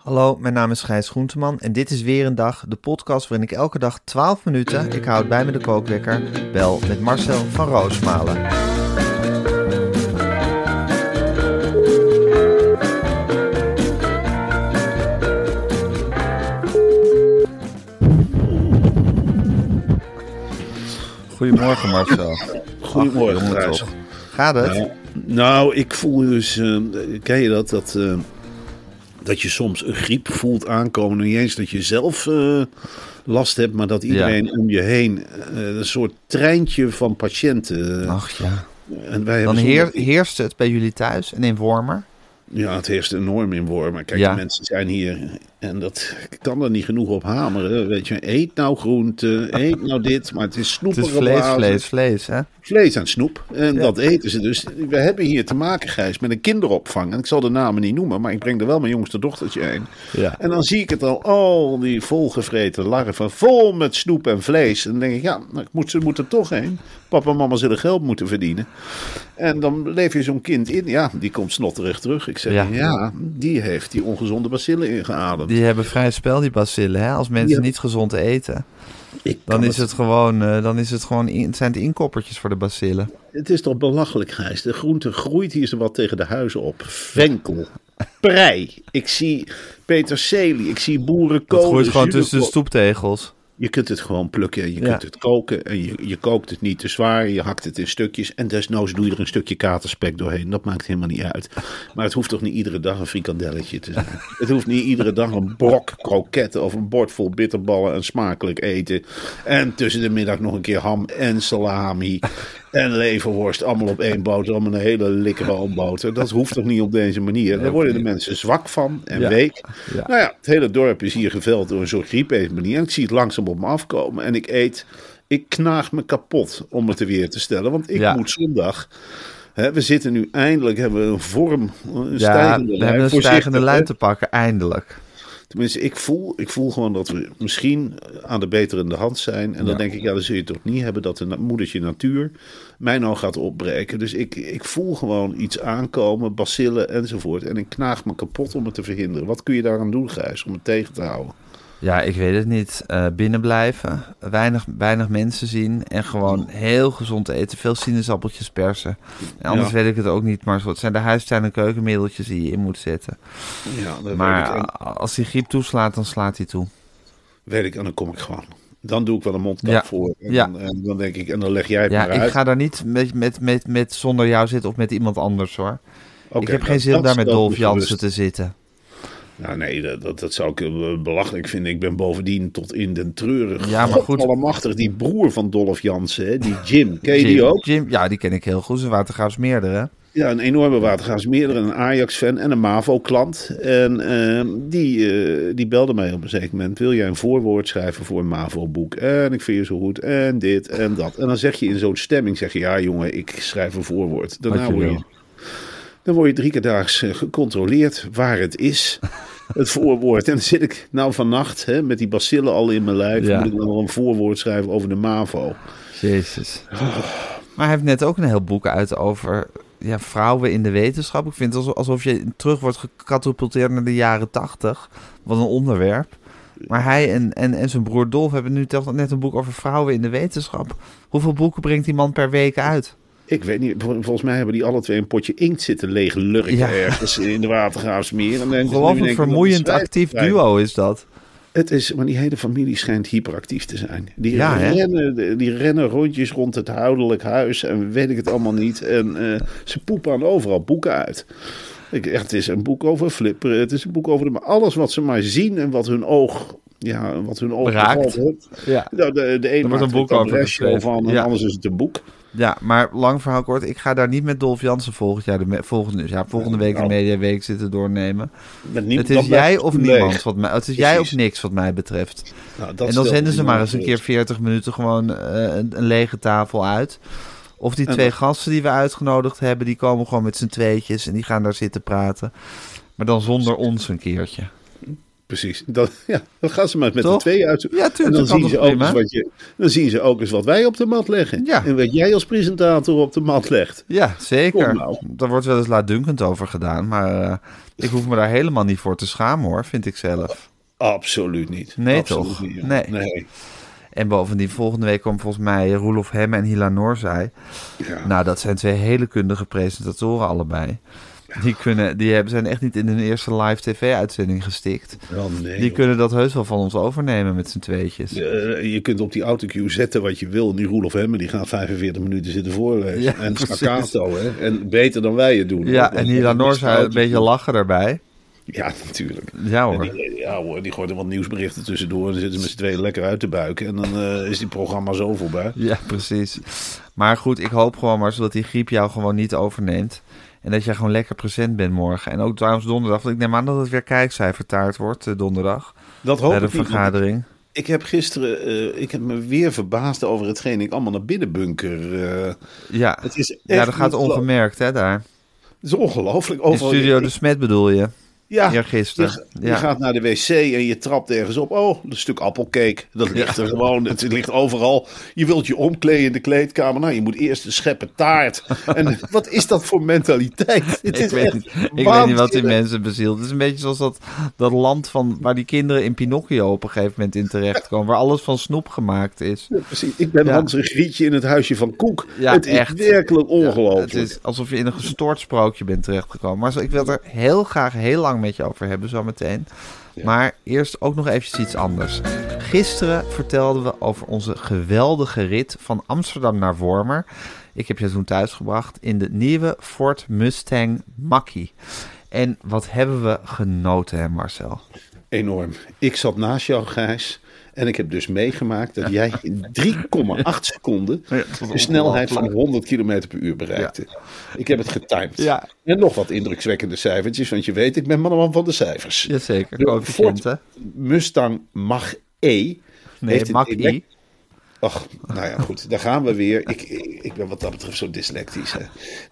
Hallo, mijn naam is Gijs Groenteman en dit is weer een dag, de podcast waarin ik elke dag 12 minuten, ik houd bij me de kookwekker, bel met Marcel van Roosmalen. Goedemorgen Marcel. Goedemorgen, Gijs. toch? Gaat het? Nou, nou, ik voel dus, eh, ken je dat, dat, eh, dat je soms een griep voelt aankomen. Niet eens dat je zelf eh, last hebt, maar dat iedereen om je heen eh, een soort treintje van patiënten. eh, Ach ja. en wij Dan heer, heerst het bij jullie thuis en in Wormer. Ja, het heerst enorm in Wormen. Kijk, Ja. de mensen zijn hier en dat kan er niet genoeg op hameren. Weet je, eet nou groente, eet nou dit, maar het is Het snoepige is vlees, vlees, vlees, hè? vlees en snoep. En dat eten ze dus. We hebben hier te maken, Gijs, met een kinderopvang. En ik zal de namen niet noemen, maar ik breng er wel mijn jongste dochtertje heen. Ja. En dan zie ik het al, al die volgevreten larven, vol met snoep en vlees. En dan denk ik, ja, ik moet, ze moeten er toch heen. Papa en mama zullen geld moeten verdienen. En dan leef je zo'n kind in. Ja, die komt snotterig terug. Ik Ja. ja, die heeft die ongezonde bacillen ingeademd. Die hebben vrij spel, die bacillen, hè? Als mensen Ja. niet gezond eten. Dan is het gewoon, eh, dan is het gewoon in, het zijn het inkoppertjes voor de bacillen. Het is toch belachelijk, Gijs. De groente groeit hier zo wat tegen de huizen op. Venkel, prei. Ik zie peterselie. Ik zie boerenkolen. Dat groeit gewoon tussen de stoeptegels. Je kunt het gewoon plukken en je Ja. kunt het koken. En je, je kookt het niet te zwaar. Je hakt het in stukjes. En desnoods doe je er een stukje katerspek doorheen. Dat maakt helemaal niet uit. Maar het hoeft toch niet iedere dag een frikandelletje te zijn. het hoeft niet iedere dag een brok kroketten of een bord vol bitterballen en smakelijk eten. En tussen de middag nog een keer ham en salami. En leverworst, allemaal op één boterham en een hele likkere boter. Dat hoeft toch niet op deze manier? Daar worden de mensen zwak van en Ja. week. Ja. Nou ja, het hele dorp is hier geveld door een soort griepepidemie. En ik zie het langzaam op me afkomen. En ik eet, ik knaag me kapot om het er weer te stellen. Want ik Ja. moet zondag... Hè, we zitten nu eindelijk, hebben we een vorm, een Ja, stijgende we lijn. hebben een stijgende lijn te pakken, eindelijk. Tenminste, ik voel, ik voel gewoon dat we misschien aan de beterende hand zijn. En dan Ja. denk ik, ja, dan zul je toch niet hebben dat de moedertje natuur mij nou gaat opbreken. Dus ik, ik voel gewoon iets aankomen, bacillen enzovoort. En ik knaag me kapot om het te verhinderen. Wat kun je daaraan doen, Gijs, om het tegen te houden? Ja, ik weet het niet. Eh binnen blijven, weinig, weinig mensen zien en gewoon heel gezond eten. Veel sinaasappeltjes persen. En anders Ja. weet ik het ook niet, maar het zijn de huistuin- en keukenmiddeltjes die je in moet zetten. Ja, dat weet ik. Maar als die griep toeslaat, dan slaat hij toe. Weet ik, en dan kom ik gewoon. Dan doe ik wel een mondkap Ja. voor. En, Ja. dan, en dan denk ik, en dan leg jij het Ja, maar ik ga daar niet met, met, met, met zonder jou zitten of met iemand anders hoor. Ik heb geen zin om daar met Dolf Jansen te zitten. Ja, nee, dat, dat, dat zou ik eh, belachelijk vinden. Ik ben bovendien tot in den treurig. Ja, maar goed. Allemachtig, die broer van Dolph Jansen, hè, die Jim. Ken je die ook? Jim, ja, die ken ik heel goed. Ze watergraafsmeerder hè. Ja, een enorme watergaasmeerder, een Ajax-fan en een MAVO-klant. En ehm, die, eh, die belde mij op een zeker moment. Wil jij een voorwoord schrijven voor een MAVO-boek? En ik vind je zo goed en dit en dat. En dan zeg je in zo'n stemming, zeg je, ja jongen, ik schrijf een voorwoord. Daarna je word je. Dan word je drie keer daags eh, gecontroleerd waar het is. Het voorwoord. En dan zit ik nou vannacht hè, met die bacillen al in mijn lijf. Ja. Moet ik dan nog een voorwoord schrijven over de MAVO. Jezus. Maar hij heeft net ook een heel boek uit over ja, vrouwen in de wetenschap. Ik vind het alsof- je terug wordt gecatapulteerd naar de jaren tachtig. Wat een onderwerp. Maar hij en, en, en zijn broer Dolf hebben nu net een boek over vrouwen in de wetenschap. Hoeveel boeken brengt die man per week uit? Ik weet niet, vol- volgens mij hebben die alle twee een potje inkt zitten leeg lurken Ja. ergens in de Watergraafsmeer. En dan- nu Ongelooflijk denken we dat vermoeiend actief duo is dat. Het is, maar die hele familie schijnt hyperactief te zijn. Die, Ja, rennen, die rennen rondjes rond het huidelijk huis en weet ik het allemaal niet. En eh, ze poepen aan overal boeken uit. Ik, echt, het is een boek over flipperen, het is een boek over de, maar alles wat ze maar zien en wat hun oog, ja, wat hun oog Raakt. Ja. Nou, de, de een maakt een boek er over een van en Ja. anders is het een boek. Ja, maar lang verhaal kort. Ik ga daar niet met Dolf Jansen volgend jaar de volgende, ja, volgende week de Nou. Mediaweek zitten doornemen. Met niemand- Het is jij of leeg. niemand. Wat mij, het is jij of niks wat mij betreft. Nou, dat en dan zenden ze maar eens een keer 40 minuten gewoon eh, een, een lege tafel uit. Of die En twee dat- gasten die we uitgenodigd hebben, die komen gewoon met z'n tweetjes en die gaan daar zitten praten. Maar dan zonder ons een keertje. Precies. Dat, ja, dan gaan ze maar met Toch? de twee uit. Ja, tuurlijk, En dan zien, ze ook eens wat je, dan zien ze ook eens wat wij op de mat leggen. Ja. En wat jij als presentator op de mat legt. Ja, zeker. Nou. Daar wordt wel eens laatdunkend over gedaan. Maar eh, ik hoef me daar helemaal niet voor te schamen hoor, vind ik zelf. Absoluut niet. Nee, Absoluut toch? niet. Nee. nee. En bovendien, volgende week komen volgens mij Roelof Hemme en Hila Noorzij. Ja. Nou, dat zijn twee hele kundige presentatoren allebei. Die, kunnen, die hebben, zijn echt niet in hun eerste live tv-uitzending gestikt. Wel, nee, Die joh. kunnen dat heus wel van ons overnemen met z'n tweetjes. Eh, je kunt op die autocue zetten wat je wil. Die Roelof Hemme die gaat 45 minuten zitten voorlezen. Ja, en precies. staccato, hè. En beter dan wij het doen. Ja, hoor. en Hila Noorzij een beetje lachen daarbij. Ja, natuurlijk. Ja hoor. die, ja hoor, die gooit er wat nieuwsberichten tussendoor. En dan zitten ze met z'n tweeën lekker uit te buiken. En dan eh, is die programma zo voorbij. Ja, precies. Maar goed, ik hoop gewoon maar zodat die griep jou gewoon niet overneemt. En dat jij gewoon lekker present bent morgen. En ook trouwens donderdag. Want ik neem aan dat het weer kijkcijfertaart wordt eh, donderdag. Dat hoop bij de ik niet, want vergadering. Ik heb gisteren, eh, ik heb me weer verbaasd over hetgeen ik allemaal naar binnen bunker. eh. Ja, het is echt ja dat gaat ongemerkt hè daar. Het is ongelooflijk. In Overal- Studio De Smet bedoel je? Ja, Eergisteren. Je, je Ja. gaat naar de wc en je trapt ergens op. Oh, een stuk appelcake. Dat ligt er gewoon. Het ligt overal. Je wilt je omkleden in de kleedkamer. Nou, je moet eerst een scheppen taart. En wat is dat voor mentaliteit? Het Ik, weet, niet- ik weet niet wat die mensen bezielt. Het is een beetje zoals dat, dat land van, waar die kinderen in Pinocchio op een gegeven moment in terechtkomen. Waar alles van snoep gemaakt is. Ja, precies. Ik ben. Hans en Grietje in het huisje van Koek. Ja, het is echt. werkelijk ongelooflijk. Het is alsof je in een gestoord sprookje bent terechtgekomen. Maar zo- ik wil er heel graag heel lang met je over hebben, zo meteen. Maar eerst ook nog eventjes iets anders. Gisteren vertelden we over onze geweldige rit van Amsterdam naar Wormer. Ik heb je toen thuisgebracht in de nieuwe Ford Mustang Mach-E. En wat hebben we genoten, hè Marcel? Enorm. Ik zat naast jou, Gijs. En ik heb dus meegemaakt dat jij in 3,8 seconden de snelheid van 100 km per uur bereikte. Ik heb het getimed. Ja. En nog wat indrukwekkende cijfertjes, want je weet, ik ben man van de cijfers. Jazeker, De coëfficiënten. Ford Mustang Mach-E Nee, heeft een Mach-E. elek- Ach, nou ja, goed. Daar gaan we weer. Ik, ik, ik ben wat dat betreft zo dyslectisch. Hè.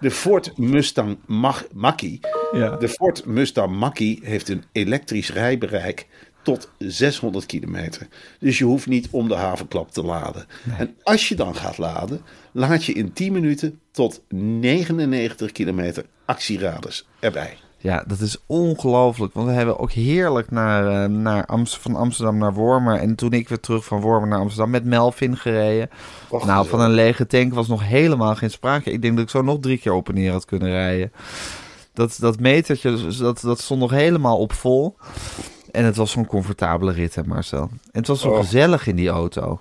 De Ford Mustang Mach, Mach-E. Ja. De Ford Mustang Mach-E heeft een elektrisch rijbereik tot 600 kilometer. Dus je hoeft niet om de havenklap te laden. En als je dan gaat laden, laat je in 10 minuten tot 99 kilometer actieraders erbij. Ja, dat is ongelooflijk. Want we hebben ook heerlijk naar, eh, naar Amst van Amsterdam naar Wormer. En toen ik weer terug van Wormer naar Amsterdam met Melvin gereden. Och, nou, van een lege tank was nog helemaal geen sprake. Ik denk dat ik zo nog drie keer op en neer had kunnen rijden. Dat, dat metertje, dat, dat stond nog helemaal op vol. En het was zo'n comfortabele rit, hè Marcel. En het was zo Oh. gezellig in die auto.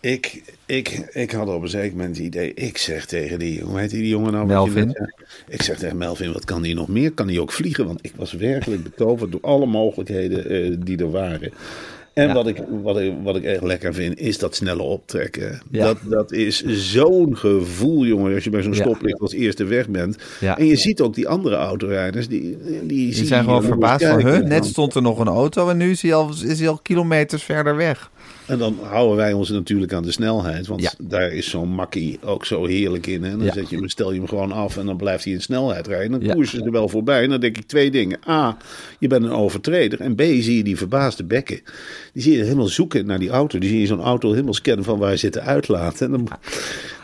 Ik, ik, ik had op een zeker moment het idee. Ik zeg tegen die, hoe heet die, die jongen nou? Melvin. Ik zeg tegen Melvin, wat kan die nog meer? Kan die ook vliegen? Want ik was werkelijk betoverd door alle mogelijkheden eh, die er waren. En Ja. wat, ik, wat, ik, wat ik echt lekker vind, is dat snelle optrekken. Ja. Dat, dat is zo'n gevoel, jongen, als je bij zo'n stoplicht als eerste weg bent. En je ziet ook die andere autorijders, die, die, Die zijn gewoon verbaasd van, huh, net stond er nog een auto en nu is hij al, is hij al kilometers verder weg. En dan houden wij ons natuurlijk aan de snelheid. Want Ja. daar is zo'n makkie ook zo heerlijk in. Hè? Dan Ja. zet je hem, stel je hem gewoon af en dan blijft hij in snelheid rijden. Dan Ja. koersen ze er wel voorbij. En dan denk ik twee dingen. A, je bent een overtreder. En B, zie je die verbaasde bekken. Die zie je helemaal zoeken naar die auto. Die zie je zo'n auto helemaal scannen van waar zit de uitlaat. En dan,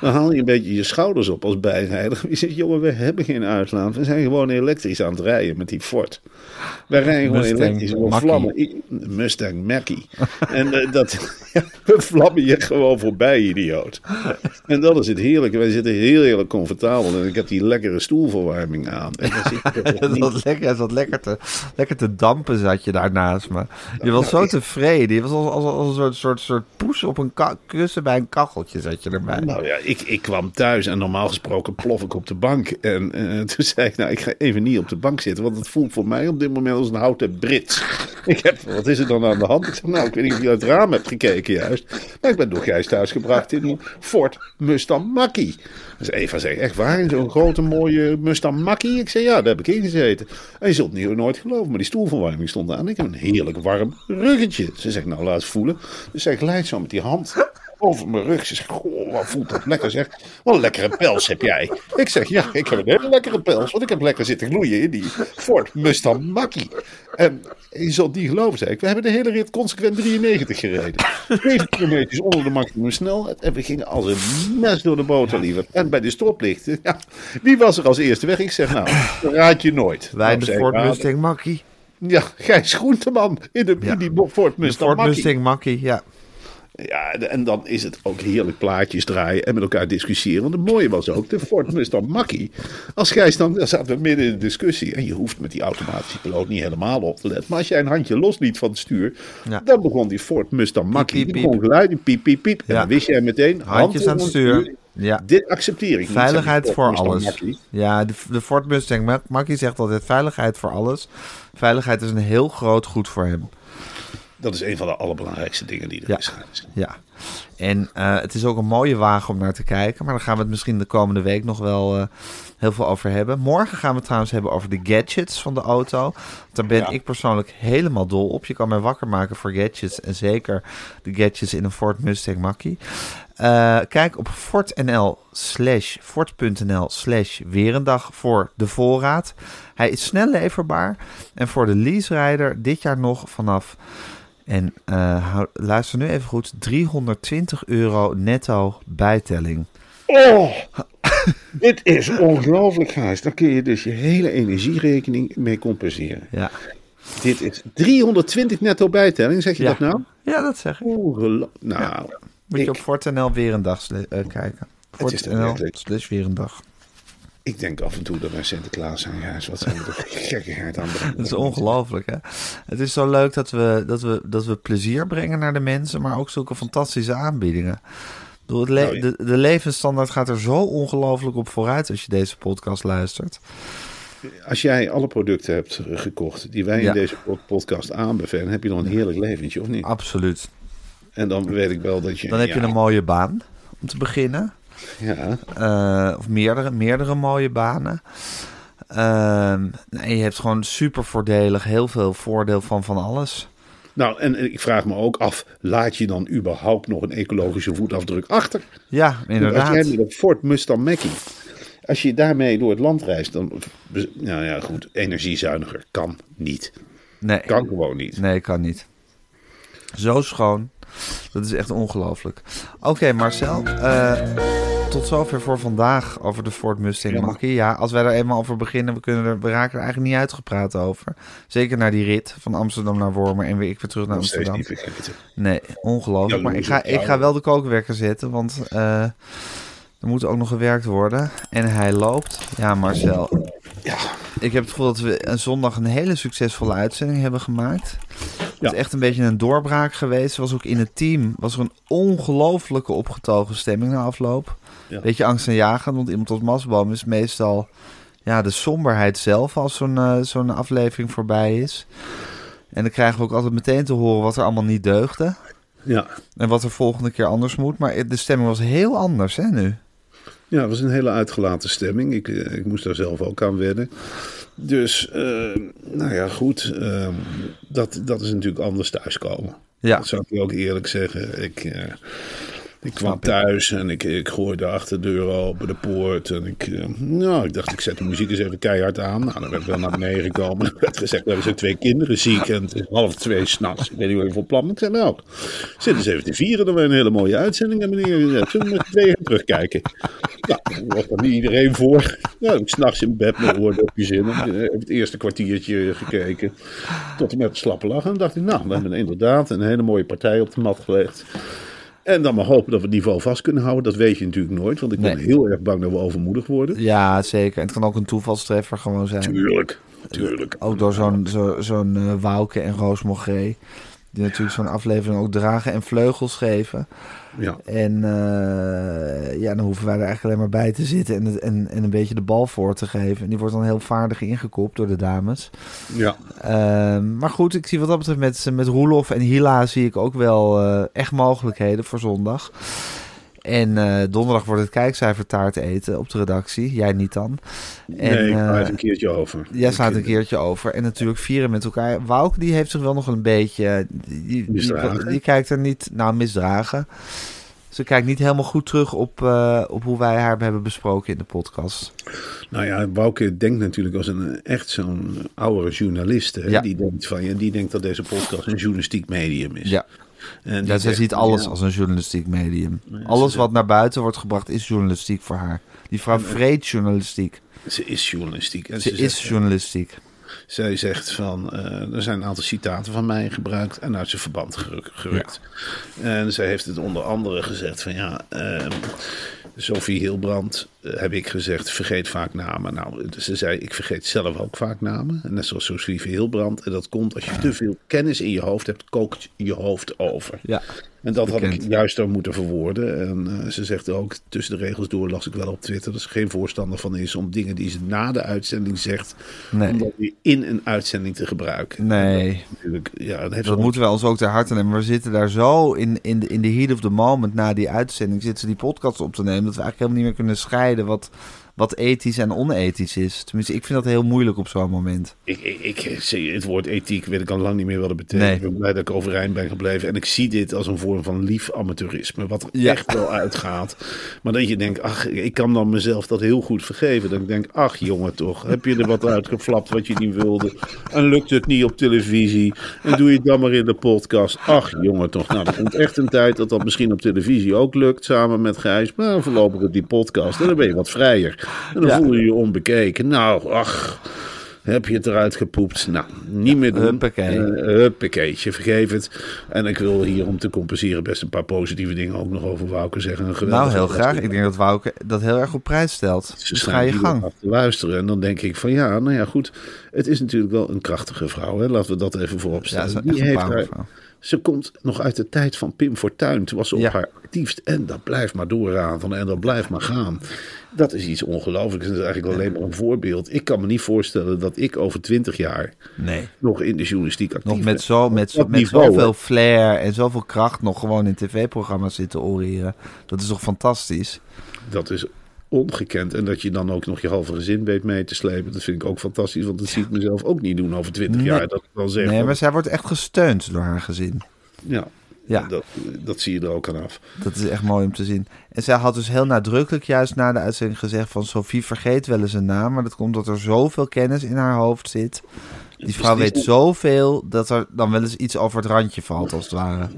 dan haal je een beetje je schouders op als bijrijder. Je zegt, jongen, we hebben geen uitlaat. We zijn gewoon elektrisch aan het rijden met die Ford. Wij rijden gewoon Mustang elektrisch. Mach-E. vlammen. Mustang Mackie. en eh, dat, we vlammen je gewoon voorbij, idioot. En dat is het heerlijke. Wij zitten heel, heel comfortabel. En ik heb die lekkere stoelverwarming aan. En Het was lekker, het was lekker, te, lekker te dampen zat je daar naast me. Je was zo tevreden. Je was als, als, als een soort, soort, soort poes op een kussen bij een kacheltje zat je erbij. Nou ja, ik, ik kwam thuis en normaal gesproken plof ik op de bank. En eh, toen zei ik, nou, ik ga even niet op de bank zitten. Want het voelt voor mij op dit moment als een houten Brits. Ik heb, wat is er dan aan de hand? Ik zeg, nou, ik weet niet of je uit het raam hebt gekeken juist. Maar ik ben door Gijs thuisgebracht in een Ford Mustang. Dus Eva zei, echt waar? In zo'n grote mooie Mustang? Ik zei, ja, daar heb ik in gezeten. En je zult het niet, nooit geloven, maar die stoelverwarming stond aan. Ik heb een heerlijk warm ruggetje. Ze zegt, nou, laat het voelen. Dus zij glijdt zo met die hand over mijn rug. Ze zegt, goh, wat voelt dat lekker zeg. Wat een lekkere pels heb jij. Ik zeg, ja, ik heb een hele lekkere pels. Want ik heb lekker zitten gloeien in die Ford Mustang Mackie. En je zult niet geloven, zei ik. We hebben de hele rit consequent 93 gereden. 7 kilometers onder de maximum snelheid. En we gingen als een mes door de boter, liever. En bij de stoplichten, ja, wie was er als eerste weg? Ik zeg, nou, raad je nooit. Wij de Ford Mustang Mackie. Ja, Gijs Groenteman in, de, Ja. in die Ford Mustang Ford. Mustang ja. Ja, en dan is het ook heerlijk plaatjes draaien en met elkaar discussiëren. Want het mooie was ook, de Ford Mustang Mackie. Als Gijs dan, dan zaten we midden in de discussie. En je hoeft met die automatische piloot niet helemaal op te letten. Maar als jij een handje losliet van het stuur, Ja. dan begon die Ford Mustang Mackie. piep, Die piep. begon geluiden, piep, piep, piep. En dan wist jij meteen, Handjes aan het stuur. Ja. Dit accepteer ik. Veiligheid voor Mustang alles. Mach-E. Ja, de, de Ford Mustang Mackie zegt altijd veiligheid voor alles. Veiligheid is een heel groot goed voor hem. Dat is een van de allerbelangrijkste dingen die er Ja. is. Ja. En eh, het is ook een mooie wagen om naar te kijken. Maar daar gaan we het misschien de komende week nog wel eh, heel veel over hebben. Morgen gaan we het trouwens hebben over de gadgets van de auto. Daar ben Ja. ik persoonlijk helemaal dol op. Je kan mij wakker maken voor gadgets. En zeker de gadgets in een Ford Mustang Mackie. Eh, kijk op Ford.nl slash Ford.nl slash Weerendag voor de voorraad. Hij is snel leverbaar. En voor de leaserijder dit jaar nog vanaf... En eh, hou- luister nu even goed. 320 euro netto bijtelling. Oh, dit is ongelooflijk, Gijs. Dan kun je dus je hele energierekening mee compenseren. Ja, Dit is 320 netto bijtelling, zeg je Ja. dat nou? ja dat zeg ik. Nou, Moet ik, je op Fort.nl weer een dag eh, kijken. Fort.nl slash weer een dag. Ik denk af en toe dat wij Sinterklaas zijn, Gijs. Wat zijn we toch gekkigheid aan. Het is ongelooflijk, hè? Het is zo leuk dat we, dat, we, dat we plezier brengen naar de mensen, maar ook zulke fantastische aanbiedingen. Het le- Nou ja. de, de levensstandaard gaat er zo ongelooflijk op vooruit als je deze podcast luistert. Als jij alle producten hebt gekocht die wij Ja. in deze pod- podcast aanbevelen, heb je nog een heerlijk leventje, of niet? Absoluut. En dan weet ik wel dat je... Dan heb ja, je een mooie baan om te beginnen. Ja, Eh, of meerdere, meerdere mooie banen. Ehm, en je hebt gewoon super voordelig, heel veel voordeel van van alles. nou, en ik vraag me ook af, laat je dan überhaupt nog een ecologische voetafdruk achter? Ja, Als inderdaad. jij met een Ford Mustang Mackie, als je daarmee door het land reist, dan, nou ja, goed, energiezuiniger kan niet. Nee, Kan gewoon niet. nee, kan niet. Zo schoon. Dat is echt ongelooflijk. Oké, Marcel. eh, tot zover voor vandaag over de Ford Mustang Ja. Mach-E. Ja, als wij er eenmaal over beginnen, we, kunnen er, we raken er eigenlijk niet uitgepraat over. Zeker naar die rit van Amsterdam naar Wormer en weer, ik weer terug naar Amsterdam. Nee, ongelooflijk. Maar ik ga, ik ga wel de kookwekker zetten, want eh, er moet ook nog gewerkt worden. En hij loopt. Ja, Marcel. Ja, Ik heb het gevoel dat we een zondag een hele succesvolle uitzending hebben gemaakt. Het Ja. is echt een beetje een doorbraak geweest. Was ook in het team was er een ongelofelijke opgetogen stemming na afloop. Ja. Beetje angstaanjagend, want iemand als Masboom is meestal ja, de somberheid zelf als zo'n eh, zo'n aflevering voorbij is. En dan krijgen we ook altijd meteen te horen wat er allemaal niet deugde. ja. En wat er volgende keer anders moet. Maar de stemming was heel anders, hè, nu? Ja, het was een hele uitgelaten stemming. Ik, eh, ik moest daar zelf ook aan wennen. Dus, eh, nou ja, goed. eh, dat, dat is natuurlijk anders thuiskomen. Ja. Dat zou ik ook eerlijk zeggen. Ik, Ik kwam thuis en ik, ik gooide de deur open, de poort. En ik, eh, nou, ik dacht, ik zet de muziek eens even keihard aan. Nou, dan ben ik wel naar beneden gekomen. Er werd gezegd, we zijn twee kinderen ziek en het is half twee s'nachts. Ik weet niet voor plan. Ik zei, nou, zit eens even te vieren dat we een hele mooie uitzending hebben neergezet. Zullen we met twee gaan terugkijken? Nou, daar was er niet iedereen voor. Nou, ik s'nachts in bed met oordopjes in. Ik heb het eerste kwartiertje gekeken. Tot en met slappe lach. En dacht ik, nou, we hebben inderdaad een hele mooie partij op de mat gelegd. En dan maar hopen dat we het niveau vast kunnen houden. Dat weet je natuurlijk nooit. Want ik ben Nee. heel erg bang dat we overmoedig worden. Ja, zeker. En het kan ook een toevalstreffer gewoon zijn. Tuurlijk. Tuurlijk. Ook door zo'n zo, zo'n eh, Wouke en Roos Mogré. Die natuurlijk zo'n aflevering ook dragen en vleugels geven. Ja. En eh, ja, dan hoeven wij er eigenlijk alleen maar bij te zitten en, het- en, en een beetje de bal voor te geven. En die wordt dan heel vaardig ingekopt door de dames. ja. Ehm, maar goed, ik zie wat dat betreft met, met Roelof en Hila zie ik ook wel eh, echt mogelijkheden voor zondag. En eh, donderdag wordt het kijkcijfertaart eten op de redactie. Jij niet dan. En, nee, ik ga eh, het een keertje over. Jij slaat een keertje over. En natuurlijk vieren met elkaar. Wouke die heeft zich wel nog een beetje... Die, die, Misdragen? die kijkt er niet... Nou, misdragen. Ze kijkt niet helemaal goed terug op, eh, op hoe wij haar hebben besproken in de podcast. Nou ja, Wouke denkt natuurlijk als een echt zo'n oudere journalist. Hè, Ja. Die, denkt van, ja, die denkt dat deze podcast een journalistiek medium is. Ja, En ja zij ziet alles ja, als een journalistiek medium. Alles wat naar buiten wordt gebracht is journalistiek voor haar. Die vrouw vreet journalistiek. Ze is journalistiek. En Ze ze is journalistiek. Zij zegt van, eh, er zijn een aantal citaten van mij gebruikt en uit zijn verband geru- gerukt. En zij heeft het onder andere gezegd van ja, ehm, Sophie Hilbrand heb ik gezegd, vergeet vaak namen. Nou, ze zei, ik vergeet zelf ook vaak namen. En net zoals Sophie Hilbrand. En dat komt als je te veel kennis in je hoofd hebt, kookt je hoofd over. Ja. En dat had ik juist ook moeten verwoorden. En eh, ze zegt ook, tussen de regels door las ik wel op Twitter... dat ze geen voorstander van is om dingen die ze na de uitzending zegt... Nee. om dat weer in een uitzending te gebruiken. Nee. En dat, ja, dat heeft Dat moeten we ons ook ter harte nemen. We zitten daar zo in, in, de, in de heat of the moment na die uitzending. Zitten ze die podcast op te nemen. Dat we eigenlijk helemaal niet meer kunnen scheiden wat, wat ethisch en onethisch is. Tenminste, ik vind dat heel moeilijk op zo'n moment. Ik, ik, ik zie het woord ethiek, weet ik al lang niet meer wat het betekent. Nee. Ik ben blij dat ik overeind ben gebleven. En ik zie dit als een vorm van lief amateurisme. Wat er Ja. echt wel uitgaat. Maar dat je denkt, ach, ik kan dan mezelf dat heel goed vergeven. Dat ik denk, ach jongen toch, heb je er wat uitgeflapt wat je niet wilde. En lukt het niet op televisie. En doe je het dan maar in de podcast. Ach jongen toch, nou er komt echt een tijd dat dat misschien op televisie ook lukt. Samen met Gijs. Maar voorlopig op die podcast. En dan ben je wat vrijer. En dan Ja. voel je je onbekeken. Nou, ach... Heb je het eruit gepoept? Nou, niet meer doen. Huppakee. Eh, huppakeetje, vergeef het. En ik wil hier om te compenseren best een paar positieve dingen ook nog over Wouke zeggen. Een Nou, heel graag. Ik denk dat Wouke dat heel erg op prijs stelt. Ze Dus ga je gang. te luisteren. En dan denk ik van ja, nou ja, goed. Het is natuurlijk wel een krachtige vrouw. Hè? Laten we dat even voorop Ja, stellen. ze is Die heeft haar- powervrouw. Ze komt nog uit de tijd van Pim Fortuyn. Toen was ze op Ja. haar actiefst. En dat blijft maar doorraden en dat blijft maar gaan. Dat is iets ongelooflijks. Dat is eigenlijk alleen maar een voorbeeld. Ik kan me niet voorstellen dat ik over twintig jaar Nee. nog in de journalistiek actief Nog ben. met, zo, met, Op dat met niveau, zoveel flair en zoveel kracht nog gewoon in tv-programma's zitten oreren. Dat is toch fantastisch? Dat is ongekend. En dat je dan ook nog je halve gezin weet mee te slepen. Dat vind ik ook fantastisch. Want dat zie ik mezelf ook niet doen over twintig Nee. jaar. Dat ik dan zeg. Nee, maar zij wordt echt gesteund door haar gezin. ja, Ja. Dat, dat zie je er ook aan af. Dat is echt mooi om te zien. En zij had dus heel nadrukkelijk juist na de uitzending gezegd van... Sophie vergeet wel eens een naam, maar dat komt omdat er zoveel kennis in haar hoofd zit. Die vrouw weet zoveel dat er dan wel eens iets over het randje valt, als het ware.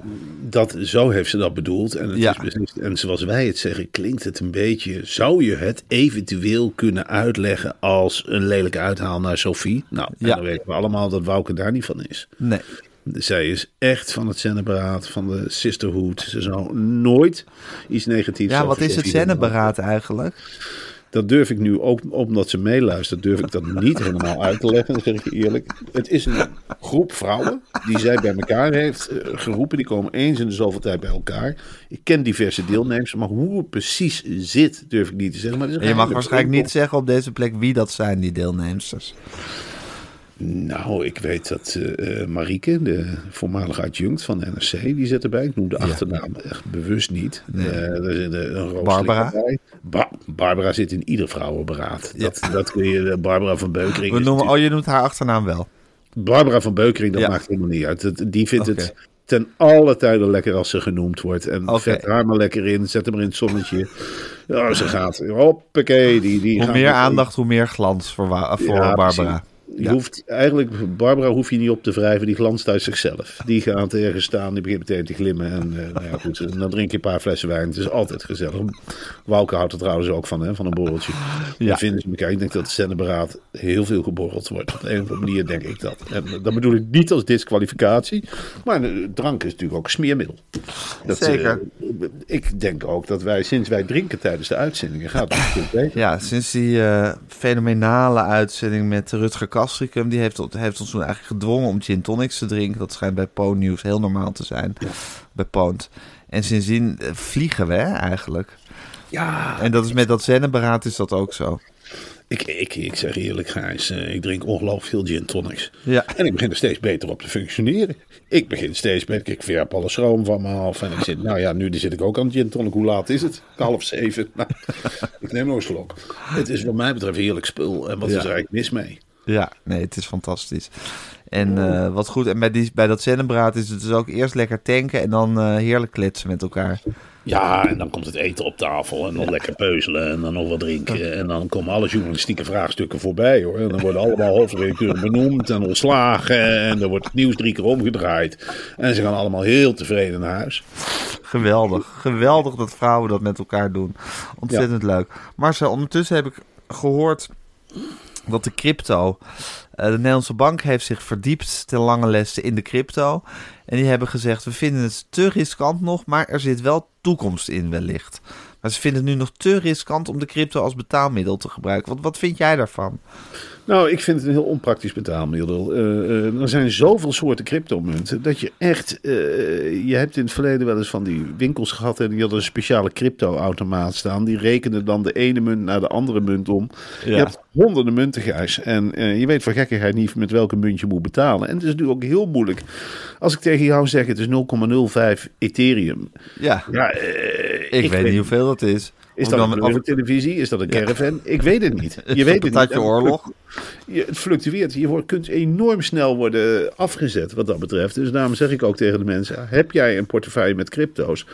Dat, zo heeft ze dat bedoeld. En, het Ja. is beslist, en zoals wij het zeggen, klinkt het een beetje. Zou je het eventueel kunnen uitleggen als een lelijke uithaal naar Sophie? Nou, Ja. dan weten we allemaal dat Wouke daar niet van is. Nee. Zij is echt van het zenneberaad, van de sisterhood. Ze zou nooit iets negatiefs Ja, wat is het zenneberaad eigenlijk? Dat durf ik nu ook, omdat ze meeluistert, durf ik dat niet helemaal uit te leggen, zeg ik je eerlijk. Het is een groep vrouwen die zij bij elkaar heeft eh, geroepen. Die komen eens in de zoveel tijd bij elkaar. Ik ken diverse deelnemers, maar hoe het precies zit, durf ik niet te zeggen. Maar je mag waarschijnlijk niet zeggen op deze plek wie dat zijn, die deelnemsters. Nou, ik weet dat eh, Marieke, de voormalige adjunct van de NRC, die zit erbij. Ik noem de achternaam echt bewust niet. Nee. Eh, er zit een, Barbara? Slikker bij. Ba- Barbara zit in ieder vrouwenberaad. Dat, dat kun je, Barbara van Beukering. We noemen, oh, je noemt haar achternaam wel. Barbara van Beukering, dat Ja. maakt helemaal niet uit. Dat- Die vindt het ten alle tijden lekker als ze genoemd wordt. En Oké. vet haar maar lekker in, zet hem er in het zonnetje. Ja, ze gaat, hoppakee. Die, die Hoe meer aandacht, hoe meer glans voor, voor Ja, Barbara. precies. Je Ja. hoeft, eigenlijk, Barbara hoef je niet op te wrijven, die glanst uit zichzelf. Die gaat ergens staan, die begint meteen te glimmen. En eh, nou ja, goed, en dan drink je een paar flessen wijn. Het is altijd gezellig. Wouke houdt er trouwens ook van, hè, van een borreltje. Ja. Dan vinden ze elkaar. Ik denk dat het zendenberaad heel veel geborreld wordt. Op een of andere manier denk ik dat. En dat bedoel ik niet als disqualificatie. Maar eh, drank is natuurlijk ook een smeermiddel. Dat, Zeker. eh, ik denk ook dat wij, sinds wij drinken tijdens de uitzendingen, gaat het stuk beter. Ja, sinds die eh, fenomenale uitzending met Rutger Kastricum... die heeft, heeft ons toen eigenlijk gedwongen om gin tonics te drinken. Dat schijnt bij Poon News heel normaal te zijn. Bij Poont. En sindsdien eh, vliegen we hè, eigenlijk. Ja, En dat is met dat zennenberaad is dat ook zo. Ik, ik, ik zeg eerlijk, Gijs, eh, ik drink ongelooflijk veel gin tonics. Ja. En ik begin er steeds beter op te functioneren. Ik begin steeds beter, ik verp alle schroom van me af. En ik zit, nou ja, nu zit ik ook aan gin tonic. Hoe laat is het? Half zeven. Nou, ik neem nog een slok. Het is wat mij betreft heerlijk spul. En wat Ja. is er eigenlijk mis mee? Ja, nee, het is fantastisch. En eh, wat goed, en bij, die, bij dat zennenberaad is het dus ook eerst lekker tanken... en dan eh, heerlijk kletsen met elkaar. Ja, en dan komt het eten op tafel en dan lekker peuzelen en dan nog wat drinken. En dan komen alle journalistieke vraagstukken voorbij hoor. En dan worden allemaal hoofdredacteuren benoemd en ontslagen en er wordt het nieuws drie keer omgedraaid. En ze gaan allemaal heel tevreden naar huis. Geweldig. Geweldig dat vrouwen dat met elkaar doen. Ontzettend leuk. Marcel, ondertussen heb ik gehoord dat de crypto... eh, de Nederlandse bank heeft zich verdiept ten lange leste in de crypto. En die hebben gezegd, we vinden het te riskant nog, maar er zit wel toekomst in wellicht. Maar ze vinden het nu nog te riskant om de crypto als betaalmiddel te gebruiken. Wat, wat vind jij daarvan? Nou, ik vind het een heel onpraktisch betaalmiddel. Eh, eh, er zijn zoveel soorten cryptomunten dat je echt. eh, je hebt in het verleden wel eens van die winkels gehad en die hadden een speciale crypto-automaat staan. Die rekenen dan de ene munt naar de andere munt om. Je hebt honderden munten, Gijs. En je weet van gekkigheid niet met welke munt je moet betalen. En het is natuurlijk ook heel moeilijk. Als ik tegen jou zeg het is 0,05 Ethereum. Ja, Ja, eh, ik, weet niet hoeveel dat is. Is dat dan een of- televisie? Is dat een caravan? Ik weet het niet. Je weet het niet. oorlog. je, het fluctueert. Je wordt, kunt enorm snel worden afgezet wat dat betreft. Dus daarom zeg ik ook tegen de mensen: heb jij een portefeuille met crypto's?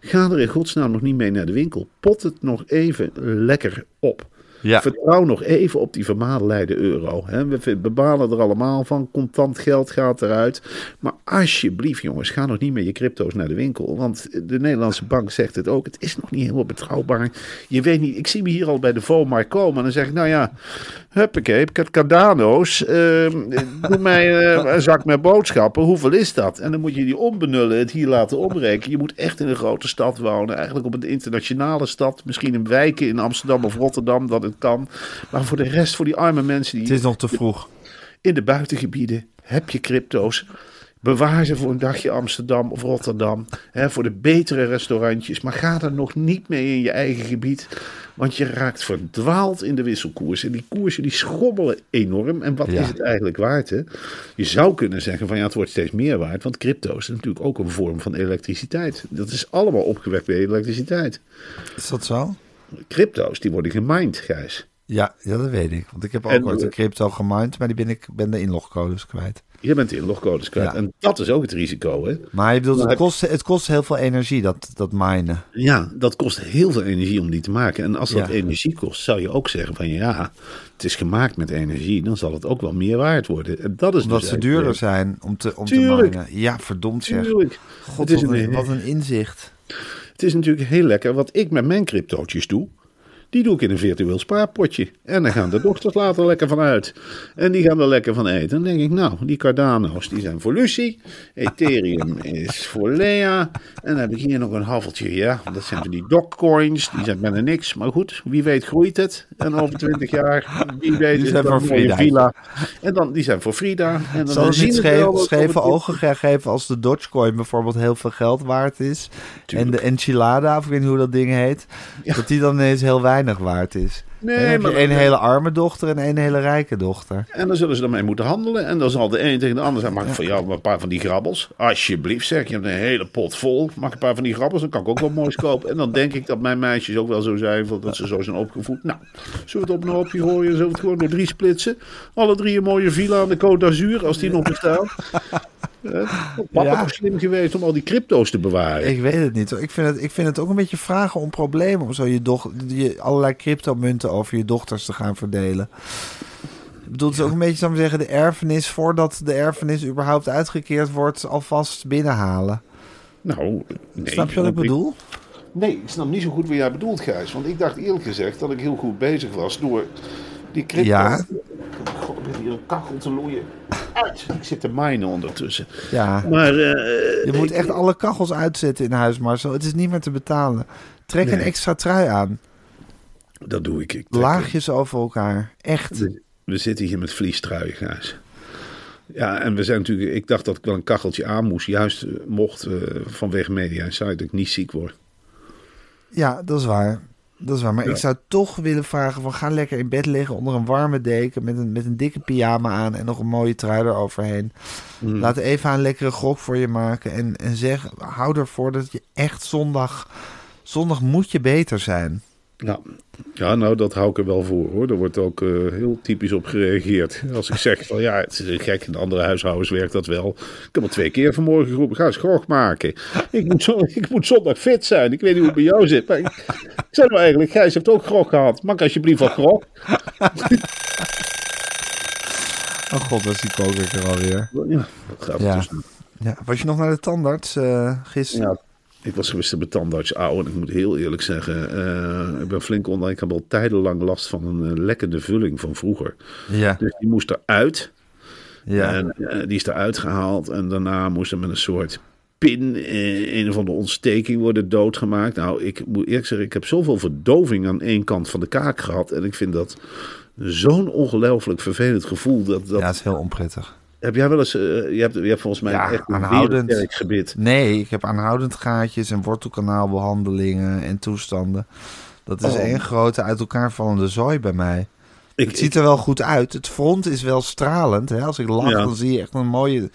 Ga er in godsnaam nog niet mee naar de winkel. Pot het nog even lekker op. Ja. Vertrouw nog even op die vermaledijde euro. Hè. We bepalen er allemaal van. Contant geld gaat eruit. Maar alsjeblieft, jongens, ga nog niet met je crypto's naar de winkel. Want de Nederlandse bank zegt het ook. Het is nog niet helemaal betrouwbaar. Je weet niet. Ik zie me hier al bij de Vomar komen. En dan zeg ik, nou ja, huppakee, ik heb Cardano's. ehm, doe mij eh, een zak met boodschappen. Hoeveel is dat? En dan moet je die ombenullen, het hier laten omrekenen. Je moet echt in een grote stad wonen. Eigenlijk op een internationale stad. Misschien in wijken in Amsterdam of Rotterdam dat kan. Maar voor de rest, voor die arme mensen die Het is nog te vroeg. in de buitengebieden heb je crypto's. Bewaar ze voor een dagje Amsterdam of Rotterdam. Hè, voor de betere restaurantjes. Maar ga er nog niet mee in je eigen gebied. Want je raakt verdwaald in de wisselkoers. En die koersen die schommelen enorm. En wat Ja. is het eigenlijk waard? Hè? Je zou kunnen zeggen van ja, het wordt steeds meer waard. Want crypto is natuurlijk ook een vorm van elektriciteit. Dat is allemaal opgewekt bij elektriciteit. Is dat zo? Crypto's die worden gemined, Gijs. Ja, ja, dat weet ik. Want ik heb ook En, ooit eh, een crypto gemined, maar die ben ik ben de inlogcodes kwijt. Je bent de inlogcodes kwijt. Ja. En dat is ook het risico. Hè? Maar je bedoelt, Maar het kost, het kost heel veel energie, dat, dat minen. Ja, dat kost heel veel energie om die te maken. En als dat Ja. energie kost, zou je ook zeggen van ja, het is gemaakt met energie. Dan zal het ook wel meer waard worden. En dat is Omdat dus ze duurder zijn om te, om te minen. Ja, verdomd zeg. Tuurlijk. God, het, is wat, een, een, wat een inzicht. Het is natuurlijk heel lekker. Wat ik met mijn cryptootjes doe, die doe ik in een virtueel spaarpotje. En dan gaan de dochters later lekker van uit. En die gaan er lekker van eten. Dan denk ik, nou, die Cardano's die zijn voor Lucie. Ethereum is voor Lea. En dan heb ik hier nog een haveltje. Ja, dat zijn van die Dogecoins. Die zijn bijna niks. Maar goed, wie weet groeit het. En over twintig jaar, wie weet Die is zijn voor Frida. villa. En dan, die zijn voor Frida. En dan, Zal het niet scheve ogen gaan geven als de Dogecoin bijvoorbeeld heel veel geld waard is? En de enchilada, of ik weet niet hoe dat ding heet, dat die dan ineens heel weinig waard is. Nee, dan heb je maar- één hele arme dochter en één hele rijke dochter. En dan zullen ze ermee moeten handelen. En dan zal de een tegen de ander zeggen: Mag ik voor jou een paar van die grabbels? Alsjeblieft, zeg. Je hebt een hele pot vol. Mag ik een paar van die grabbels? Dan kan ik ook wel moois kopen. En dan denk ik dat mijn meisjes ook wel zo zijn. Dat ze zo zijn opgevoed. Nou, zullen we het op een hoopje gooien? Zullen we het gewoon door drie splitsen? Alle drie een mooie villa aan de Côte d'Azur, als die nog bestaat. Papa Ja. slim geweest om al die crypto's te bewaren. Ik weet het niet. Ik vind het, ik vind het ook een beetje vragen om problemen. Om zo je, doch, je allerlei cryptomunten over je dochters te gaan verdelen. Ik bedoel, het is ook een beetje, zou ik zeggen, de erfenis... voordat de erfenis überhaupt uitgekeerd wordt... alvast binnenhalen. Nou, nee. Snap je wat ik bedoel? Nee, ik snap niet zo goed wat jij bedoelt, Gijs. Want ik dacht eerlijk gezegd dat ik heel goed bezig was door die crypto... Ja. God, ik hier een kachel te loeien. Uit! Ik zit te minen ondertussen. Ja. Maar eh, Je moet ik- echt alle kachels uitzetten in huis, Marcel. Het is niet meer te betalen. Trek een extra trui aan. Dat doe ik. Laagjes over elkaar. Echt. We, we zitten hier met vliestruien, Gijs. Ja, en we zijn natuurlijk... Ik dacht dat ik wel een kacheltje aan moest. Juist eh, mocht eh, vanwege Media Insight dat ik niet ziek word. Ja, dat is waar. Dat is waar. Maar Ja. ik zou toch willen vragen van ga lekker in bed liggen onder een warme deken met een, met een dikke pyjama aan en nog een mooie trui eroverheen. Mm. Laat Eva een lekkere grok voor je maken en, en zeg, hou ervoor dat je echt zondag, zondag moet je beter zijn. Ja. ja, nou dat hou ik er wel voor hoor. Er wordt ook eh, heel typisch op gereageerd. Als ik zeg van ja, het is gek, in andere huishoudens werkt dat wel. Ik heb al twee keer vanmorgen geroepen, ga eens grog maken. Ik moet, zo, ik moet zondag fit zijn. Ik weet niet hoe het bij jou zit. Maar ik, ik zei nou eigenlijk, Gijs heeft ook grog gehad. Maak alsjeblieft wat grog. Oh god, dat is die koker er alweer. Ja, dat gaat Ja. dus. Ja, was je nog naar de tandarts eh, gisteren? Ja, ik was gisteren bij tandarts oude en ik moet heel eerlijk zeggen, eh, ik ben flink onder. Ik heb al tijdenlang last van een eh, lekkende vulling van vroeger. Ja, Dus die moest eruit. ja. En eh, die is eruit gehaald. En daarna moest er met een soort pin, een of andere ontsteking worden doodgemaakt. Nou, ik moet eerlijk zeggen, ik heb zoveel verdoving aan één kant van de kaak gehad. En ik vind dat zo'n ongelooflijk vervelend gevoel. Dat, dat, ja, het is heel onprettig. Heb jij wel eens, eh, je, hebt, je hebt volgens mij Ja, echt een aanhoudend. gebit. Nee, ik heb aanhoudend gaatjes en wortelkanaalbehandelingen en toestanden. Dat is Oh. één grote uit elkaar vallende zooi bij mij. Ik, Het ziet er wel goed uit. Het front is wel stralend. Hè? Als ik lach, Ja. dan zie je echt een mooie...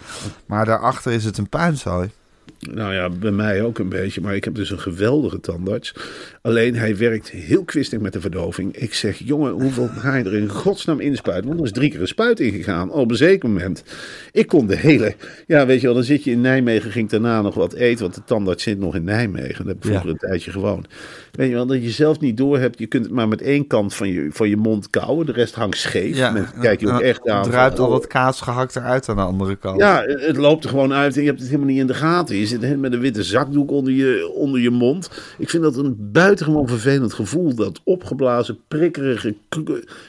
Maar daarachter is het een puinzooi. Nou ja, bij mij ook een beetje. Maar ik heb dus een geweldige tandarts. Alleen hij werkt heel kwistig met de verdoving. Ik zeg, jongen, hoeveel ga je er in godsnaam inspuiten? Want er is drie keer een spuit ingegaan. Op een zeker moment. Ik kon de hele... Ja, weet je wel, dan zit je in Nijmegen. Ging daarna nog wat eten. Want de tandarts zit nog in Nijmegen. Dat heb ik vroeger Ja. een tijdje gewoond. Weet je wel, dat je zelf niet door hebt. Je kunt het maar met één kant van je, van je mond kauwen. De rest hangt scheef. Mensen kijken je ook echt aan. druipt van, al oh, dat kaas gehakt eruit aan de andere kant. ja, het loopt er gewoon uit en je hebt het helemaal niet in de gaten. Je zit met een witte zakdoek onder je, onder je mond. Ik vind dat een buitengewoon vervelend gevoel. Dat opgeblazen, prikkerige...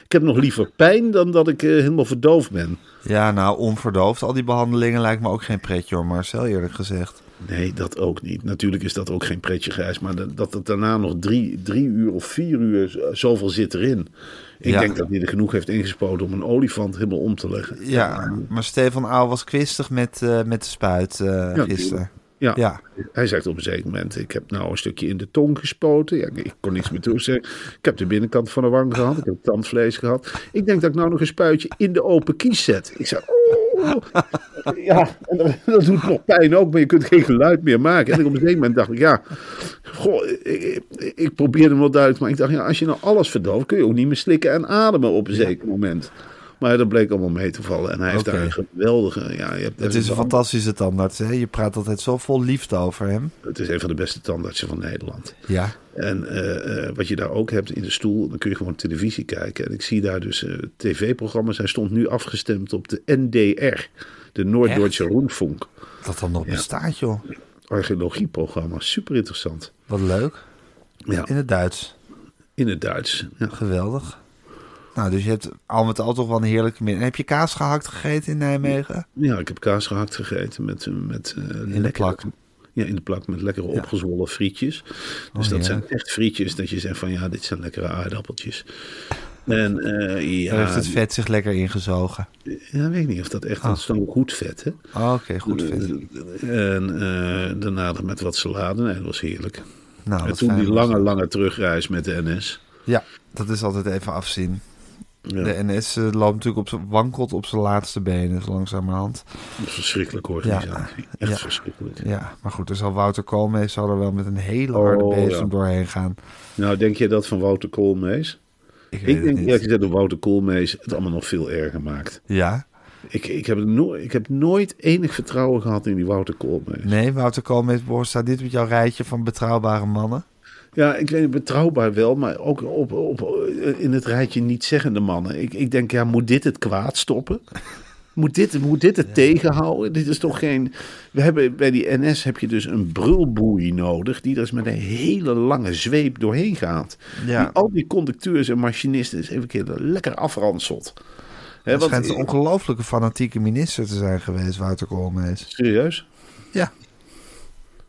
Ik heb nog liever pijn dan dat ik eh, helemaal verdoofd ben. Ja, nou, onverdoofd. Al die behandelingen lijkt me ook geen pretje hoor, Marcel, eerlijk gezegd. Nee, dat ook niet. Natuurlijk is dat ook geen pretje grijs. Maar dat, dat het daarna nog drie, drie uur of vier uur zoveel zit erin. Ik Ja. denk dat hij er genoeg heeft ingespoten om een olifant helemaal om te leggen. Ja, maar Stefan Auw was kwistig met, eh, met de spuit eh, Ja, gisteren. Ja. Ja. Hij zegt op een zeker moment: Ik heb nou een stukje in de tong gespoten. Ja, ik kon niets meer toezeggen. Ik heb de binnenkant van de wang gehad. Ik heb tandvlees gehad. Ik denk dat ik nou nog een spuitje in de open kies zet. Ik zei: Oh. Ja, en dat, dat doet nog pijn ook, maar je kunt geen geluid meer maken. En op een gegeven moment dacht ik: Ja, goh, ik, ik, ik probeerde hem wel duidelijk. Maar ik dacht: ja, Als je nou alles verdooft, kun je ook niet meer slikken en ademen op een zeker moment. Maar dat bleek allemaal mee te vallen. En hij heeft daar een geweldige. Ja, je hebt Het is een fantastische tandarts, hè? Je praat altijd zo vol liefde over hem. Het is een van de beste tandartsen van Nederland. Ja. En eh, eh, wat je daar ook hebt in de stoel, dan kun je gewoon televisie kijken. En ik zie daar dus eh, tv-programma's. Hij stond nu afgestemd op de NDR, de Noord-Duitse Rundfunk. Dat dan nog bestaat, joh. Archeologieprogramma, super interessant. Wat leuk. Ja, In het Duits. in het Duits. Ja. Geweldig. Nou, dus je hebt al met al toch wel een heerlijke middag. Heb je kaas gehakt gegeten in Nijmegen? ja, ik heb kaas gehakt gegeten met, met eh, In de plak. Ja, in de plak met lekkere Ja. opgezwollen frietjes. Dus Oh, dat zijn echt frietjes dat je zegt van ja, dit zijn lekkere aardappeltjes. En eh, ja, Daar heeft het vet zich lekker ingezogen. ja, weet ik niet of dat echt, Ah. dat is dan goed vet hè. Oh, Oké, goed vet. En eh, daarna nog met wat salade. Nee, dat was heerlijk. Nou, en toen die lange, lange terugreis met de NS. Ja, dat is altijd even afzien. Ja, De NS eh, loopt natuurlijk op wankelt op zijn laatste benen, zo langzamerhand. een verschrikkelijke organisatie. Echt Ja. verschrikkelijk. Ja, maar goed, er zal Wouter Koolmees zal er wel met een hele harde Oh, bezem doorheen gaan. Nou, denk je dat van Wouter Koolmees? Ik Ik denk niet. eerlijk gezegd dat Wouter Koolmees het allemaal nog veel erger maakt. Ja, Ik, ik, heb no ik heb nooit enig vertrouwen gehad in die Wouter Koolmees. Nee, Wouter Koolmees staat dit met jouw rijtje van betrouwbare mannen. Ja, ik weet het betrouwbaar wel, maar ook op, op, in het rijtje niet zeggende mannen. Ik, ik denk, ja, moet dit het kwaad stoppen? Moet dit, moet dit het tegenhouden? Dit is toch geen. We hebben bij die NS heb je dus een brulboei nodig. die er dus met een hele lange zweep doorheen gaat. Ja. Die al die conducteurs en machinisten eens even een keer lekker afranselt. Hij want- schijnt een ongelooflijke fanatieke minister te zijn geweest, Wouter Koolmees. Serieus? Ja,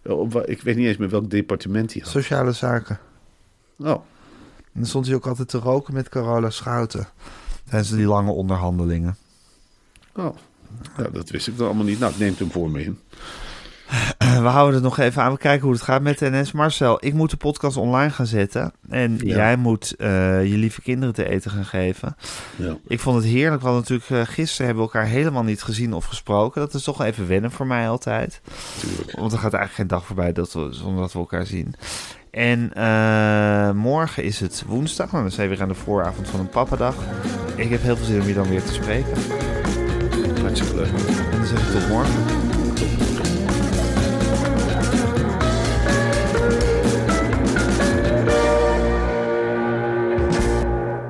op Ik weet niet eens meer welk departement hij had. sociale zaken. Oh, En dan stond hij ook altijd te roken met Carola Schouten. Tijdens die lange onderhandelingen. oh. Ja, dat wist ik dan allemaal niet. Nou, ik neem hem voor me in. We houden het nog even aan. We kijken hoe het gaat met NS. Marcel, ik moet de podcast online gaan zetten. En Ja. jij moet eh, je lieve kinderen te eten gaan geven. Ja. Ik vond het heerlijk. Hadden natuurlijk eh, gisteren hebben we elkaar helemaal niet gezien of gesproken. Dat is toch even wennen voor mij altijd. Want er gaat eigenlijk geen dag voorbij dat we, zonder dat we elkaar zien. En eh, morgen is het woensdag. Nou, dan zijn we weer aan de vooravond van een pappadag. Ik heb heel veel zin om je dan weer te spreken. Hartstikke leuk. En dan zeg ik tot morgen.